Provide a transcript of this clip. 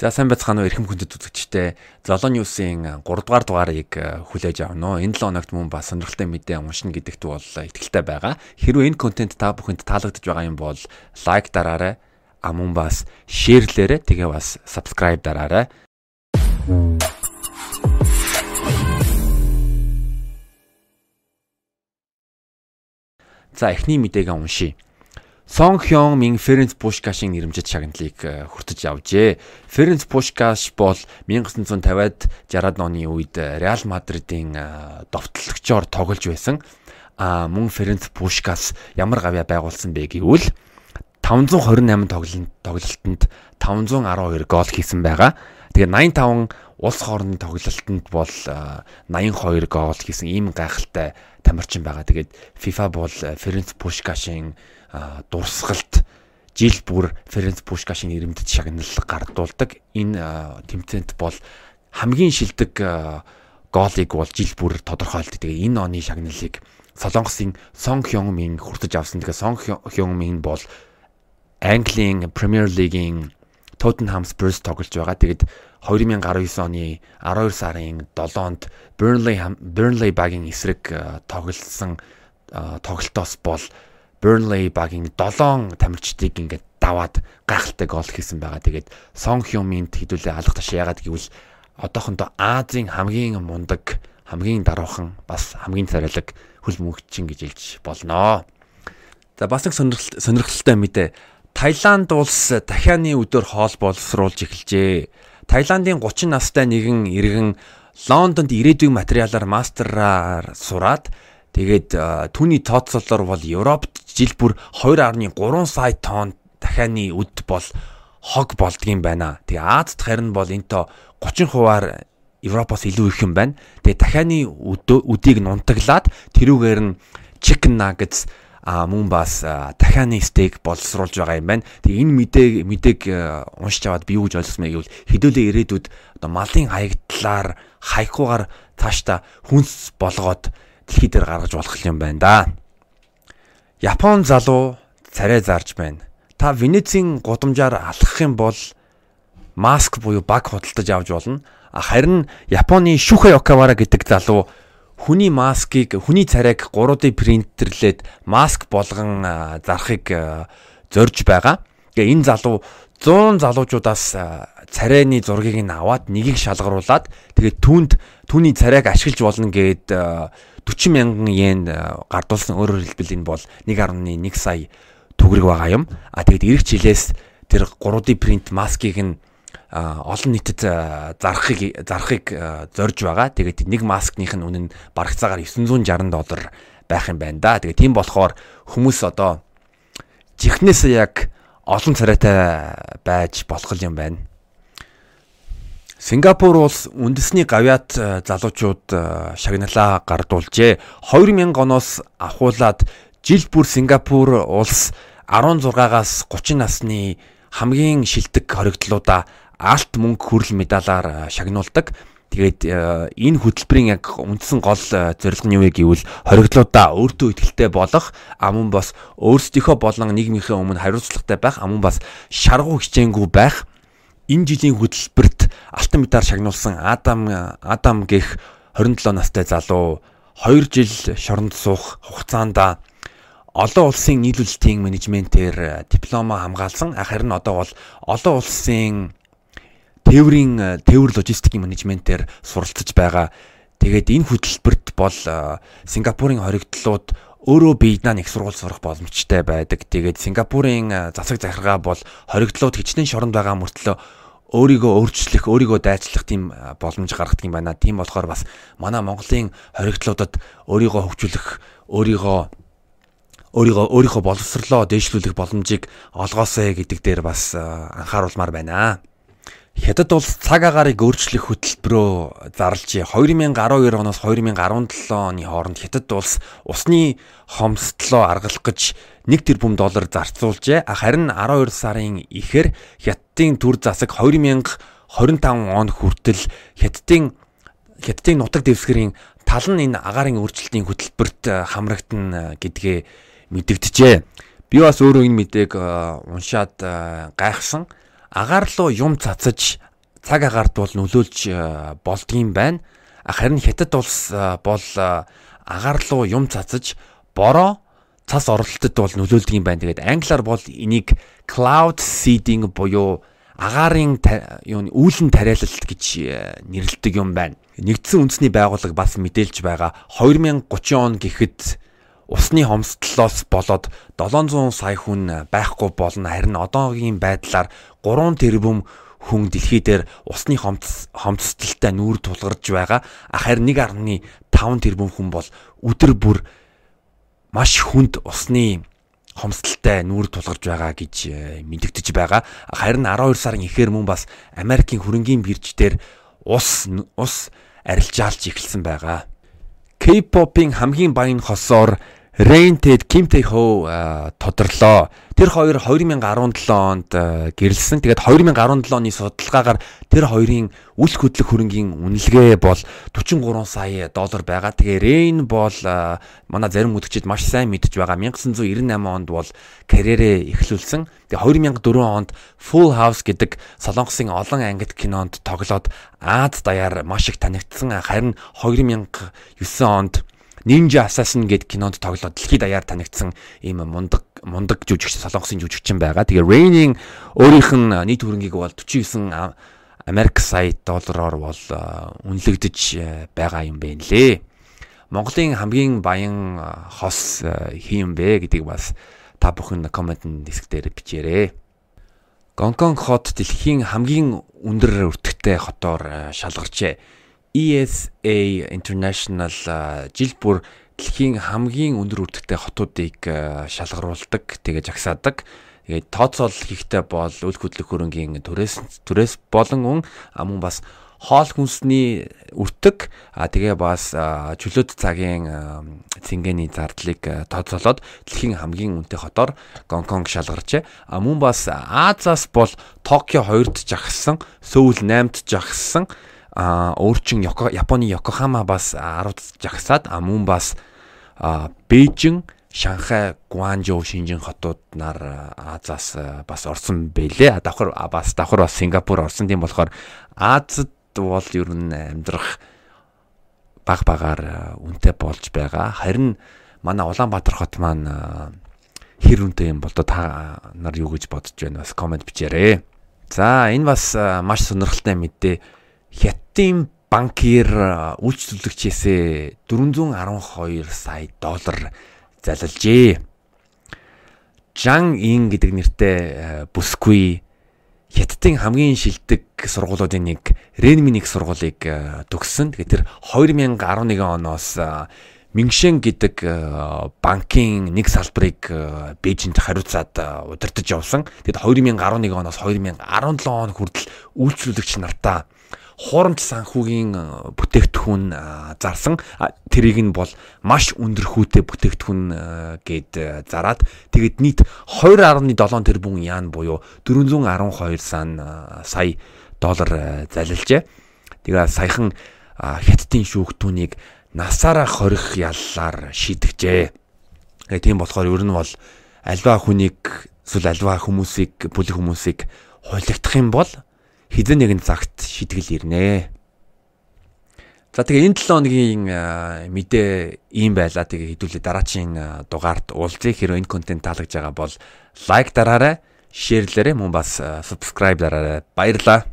За сайн байцгаана уу эрхэм хүндэт үзэгчтэй. Золоо ньюсийн 3 дугаар дугаарыг э, хүлээж авна уу. Энэ 7 хоногт мөн бас сонирхолтой мэдээ уншина гэдэгт бол итгэлтэй байгаа. Хэрвээ энэ контент та бүхэнд таалагдж байгаа юм бол лайк дараарай. А мөн бас шеэрлээрэй. Тэгээ бас subscribe дараарай. За эхний мэдээгээ уншийе. Сон Хён Мин Ференц Пушкашийн нэрмжит шагналыг э, хүртэж явжээ. Ференц Пушкаш бол 1950-ад 60-ад оны үед Реал Мадридын довтлогчоор тоглож байсан. А мөн Ференц Пушкас ямар гавья байгуулсан бэ гэвэл 528 тоглолтод тоглолтод 512 гол хийсэн байгаа. Тэгээ 85 улс хоорондын тоглолтод бол 82 гол хийсэн ийм гайхалтай тамирчин байгаа. Тэгээд FIFA бол Ференц Пушкашийн дурсгалт жил бүр Ференц Пушкашийн ирэмдэд шагнал гардуулдаг. Энэ тэмцээнд бол хамгийн шилдэг гоолыг бол жил бүр тодорхойлдог. Тэгээ энэ оны шагналыг Солонгосын Сон Хён Мин хүртэж авсан. Тэгээ Сон Хён Мин бол Английн Premier League-ийн Tottenham Spurs тоглож байгаа. Тэгэд 2019 оны 12 сарын 7-нд Burnley Burnley багийн эсрэг тоглосон тоглолтоос бол Burnley багийн 7 тамирчдыг ингээд даваад гайхалтай гол хийсэн байгаа. Тэгээд Сон Хёминт хэдүүлээ алах таш яагаад гэвэл одоохондоо Азийн хамгийн мундаг, хамгийн даруухан, бас хамгийн царайлаг хөл мөнгөчин гэж хэлж болно. За бас нэг сонирхолтой мэдээ. Таиланд улс дахианы өдөр хоол боловсруулж эхэлжээ. Таиландын 30 настай нэгэн иргэн Лондонд ирээдүйн материалаар мастераар сураад тэгээд түүний тооцоолоор бол Европт жил бүр 2.3 сая тонн дахианы үд бол хог болдгийм байна. Тэгээ Азад харин бол энто 30%-аар Европоос илүү их юм байна. Тэгээ дахианы үдийг нунтаглаад тэрүүгээр нь chicken nuggets а мөн бас дахианы стейк боловсруулж байгаа юм байна. Тэгээ энэ мэдээг мэдээг уншиж аваад би юу гэж ойлгосон бэ гэвэл хэдүүлээ ирээдүйд одоо малын хаягдлаар хайхуугаар цаашдаа хүнс болгоод дэлхий дээр гаргаж болох юм байна да. Япон залуу царай зарж байна. Та Венецийн гудамжаар алхах юм бол маск буюу баг худалдаж авч болно. Харин Японы Шүхэ Окавара гэдэг залуу хүний маскыг хүний царайг 3D принтерлээд маск болгон зарахыг зорж байгаа. Тэгээ энэ залуу 100 залуучуудаас царайны зургийг нь аваад нэгийг шалгаруулад тэгээд түүнд түүний царайг ашиглаж болно гэд 40 мянган йен гардуулсан өөрөөр хэлбэл энэ бол 1.1 сая төгрөг байгаа юм. А тэгээд эх жилээс тэр 3D принт маскыг нь олон нийтэд зарахыг зарахыг зорж байгаа. Тэгээд нэг маскных нь үнэ нь барагцаагаар 960 доллар байх юм байна да. Тэгээд тийм болохоор хүмүүс одоо жихнээс яг олон царайтай байж болох юм байна. Сингапур улс үндэсний гавьяат залуучууд шагналаа гардуулжээ. 2000 оноос ахуулаад жил бүр Сингапур улс 16-аас 30 насны хамгийн шилдэг хоригдлуудаа алт мөнгө хүрэл медалаар шагнуулдаг. Тэгээд энэ хөтөлбөрийн яг үндсэн гол зорилго нь юу вэ гэвэл хоригдлуудаа өөртөө ихтэй болох амун бас өөрсдийнхөө болон нийгмийнхээ өмнө хариуцлагатай байх амун бас шаргуу хичээнгүй байх энэ жилийн хөтөлбөрт алтан медаль шагнуулсан Адам Адам гэх 27 настай залуу 2 жил шоронд суух хугацаанд олон улсын нийлүүлэлтийн менежментээр диплома хамгаалсан. Харин одоо бол олон улсын тээврийн э, тээвэр логистикийн менежментээр суралцж байгаа. Тэгээд энэ хөтөлбөрт бол э, Сингапурын хоригдлууд өөрөө Вьетнам их сургууль сурах боломжтой байдаг. Тэгээд Сингапурын э, засаг захиргаа бол хоригдлууд хичнээн шоронд байгаа мөртлөө өөрийгөө өөрчлөх, өөрийгөө дайчлах тийм боломж гаргадаг юм байна. Тийм болохоор бас манай Монголын хоригдлуудад өөрийгөө хөгжүүлэх, өөрийгөө өөрийгөө өөрийнхөө боловсрлоо дээшлүүлэх боломжийг олгоосэй гэдэг дээр бас анхааруулмаар байна. Хятад улс цаг агаарыг өөрчлөх хөтөлбөрөө зарлжээ. 2012 оноос 2017 оны хооронд Хятад улс усны хомсдлоо аргалах гэж 1 тэрбум доллар зарцуулжээ. Харин 12 сарын ихэр Хятадын төр засаг 2025 он хүртэл Хятадын Хятадын нутаг дэвсгэрийн тал нь энэ агаарын өөрчлөлтийн хөтөлбөрт хамрагдана гэдгээ мэдэгдэжээ. Би бас өөрөө энэ мэдээг уншаад гайхсан агаар руу юм цацаж цаг агаарт бол нөлөөлж болдгийм байна. Харин хятад улс бол агаар руу юм цацаж бороо цас оролтод бол нөлөөлдөг юм байна. Тэгээд англиар бол энийг cloud seeding буюу агаарын юу үүлэн тариалалт гэж нэрлэдэг юм байна. Нэгдсэн үндэсний байгууллага бас мэдээлж байгаа 2030 он гэхэд усны хомсдлоос болоод 700 сая хүн байхгүй болно. Харин одоогийн байдлаар 3 тэрбум хүн дэлхий дээр усны хомсдолтой нүүр тулгарч байгаа. Харин 1.5 тэрбум хүн бол өдөр бүр маш хүнд усны хомсдолтой нүүр тулгарч байгаа гэж мэдэгдэж байгаа. Харин 12 сарын эхээр мөн бас Америкийн хөрөнгийн бирж дээр ус ус арилжаалж эхэлсэн байгаа. K-pop-ийн хамгийн баян хосоор Rainted Kimтэй хөө тодорлоо. Тэр хоёр 2017 онд гэрэлсэн. Тэгээд 2017 оны судалгаагаар тэр хоёрын үл хөдлөх хөрөнгийн үнэлгээ бол 43 сая доллар байгаа. Тэгээ Rain бол манай зарим үдгчид маш сайн мэдж байгаа. 1998 онд бол карьерээ эхлүүлсэн. Тэгээ 2004 онд Full House гэдэг Солонгосын олон ангид кинонд тоглоод Аз даяар маш их танигдсан. Харин 2009 онд Ninja Assassin гэдэг кинонд тоглоод дэлхийд даяар танигдсан ийм мундаг мундаг жүжигч солонгосын жүжигчин байгаа. Тэгээ Raining өөрийнх нь нийт хөрөнгийг бол 49 Америк сая доллараар бол үнэлэгдэж байгаа юм байна лээ. Монголын хамгийн баян хос хийм бэ гэдгийг бас та бүхэн коммент диск дээр бичээрэй. Гонконг хот дэлхийн хамгийн өндөр өртөгтэй хотоор шалгарчээ. ESA International жил бүр дэлхийн хамгийн өндөр үрдэгтэй хотуудыг шалгаруулдаг, тэгээ жагсаадаг. Тэгээд тооцоол хийхдээ бол үл хөдлөх хөрөнгийн төрөөс төрөөс болон мөн бас хоол хүнсний үртэг а тэгээ бас чөлөөт цагийн цэнгэний зардлыг тооцоолоод дэлхийн хамгийн үнэтэй хотоор Гонконг шалгарчээ. А мөн бас Азаас бол Токио 2-д жагсан, Сөүл 8-д жагсан а өөрчин Японы Йокохама бас 10 жагсаад а мөн бас Бээжин, Шанхай, Гуанчжоу, Шинжин хотууд нар Азаас бас орсон бэлээ. Давхар бас давхар бас Сингапур орсон тийм болохоор Азад бол ер нь амьдрах баг багаар үнэтэй болж байгаа. Харин манай Улаанбаатар хот маань хэр үнэтэй юм бол та нар юу гэж бодож байна бас комент бичээрэй. За энэ бас маш сонирхолтой мэдээ Хятадын банкир үйлчлүүлэгчээсээ 412 сая доллар залилжээ. Жан Ин гэдэг нэртэй бүсгүй Хятадын хамгийн шилдэг сургуулиудын нэг Ренминик сургуулийг төгссөн. Тэгэхээр тэр 2011 оноос Миншэн гэдэг банкын нэг салбарыг Бээжинд хариуцаад удирдах явсан. Тэгэд 2011 оноос 2017 он хүртэл үйлчлүүлэгч нартаа хуурамч санхүүгийн э, бүтээгдэхүүн э, зарсан тэрийг нь бол маш өндөр хүүтэй бүтээгдэхүүн э, гээд зараад тэгээд нийт 2.7 тэрбум яан буюу 412 сан сая доллар залилжээ. Тэгээ саяхан хятадын шүүхтүүнийг насаараа хорих яллаар шийдэгжээ. Тэгээ тийм болохоор ер нь бол альва хүнийг эсвэл альва хүмүүсийг бүлэг хүмүүсийг хулигдах юм бол хизэн нэгэн цагт шийтгэл ирнэ. За тэгээ энэ 7 хоногийн мэдээ ийм байлаа. Тэгээ хэдүүлээ дараачийн дугаард уулзъя. Хэрэв энэ контент таалагдж байгаа бол лайк дараарай, шеэрлээрэй, мөн бас subscribe дараарай. Баярлалаа.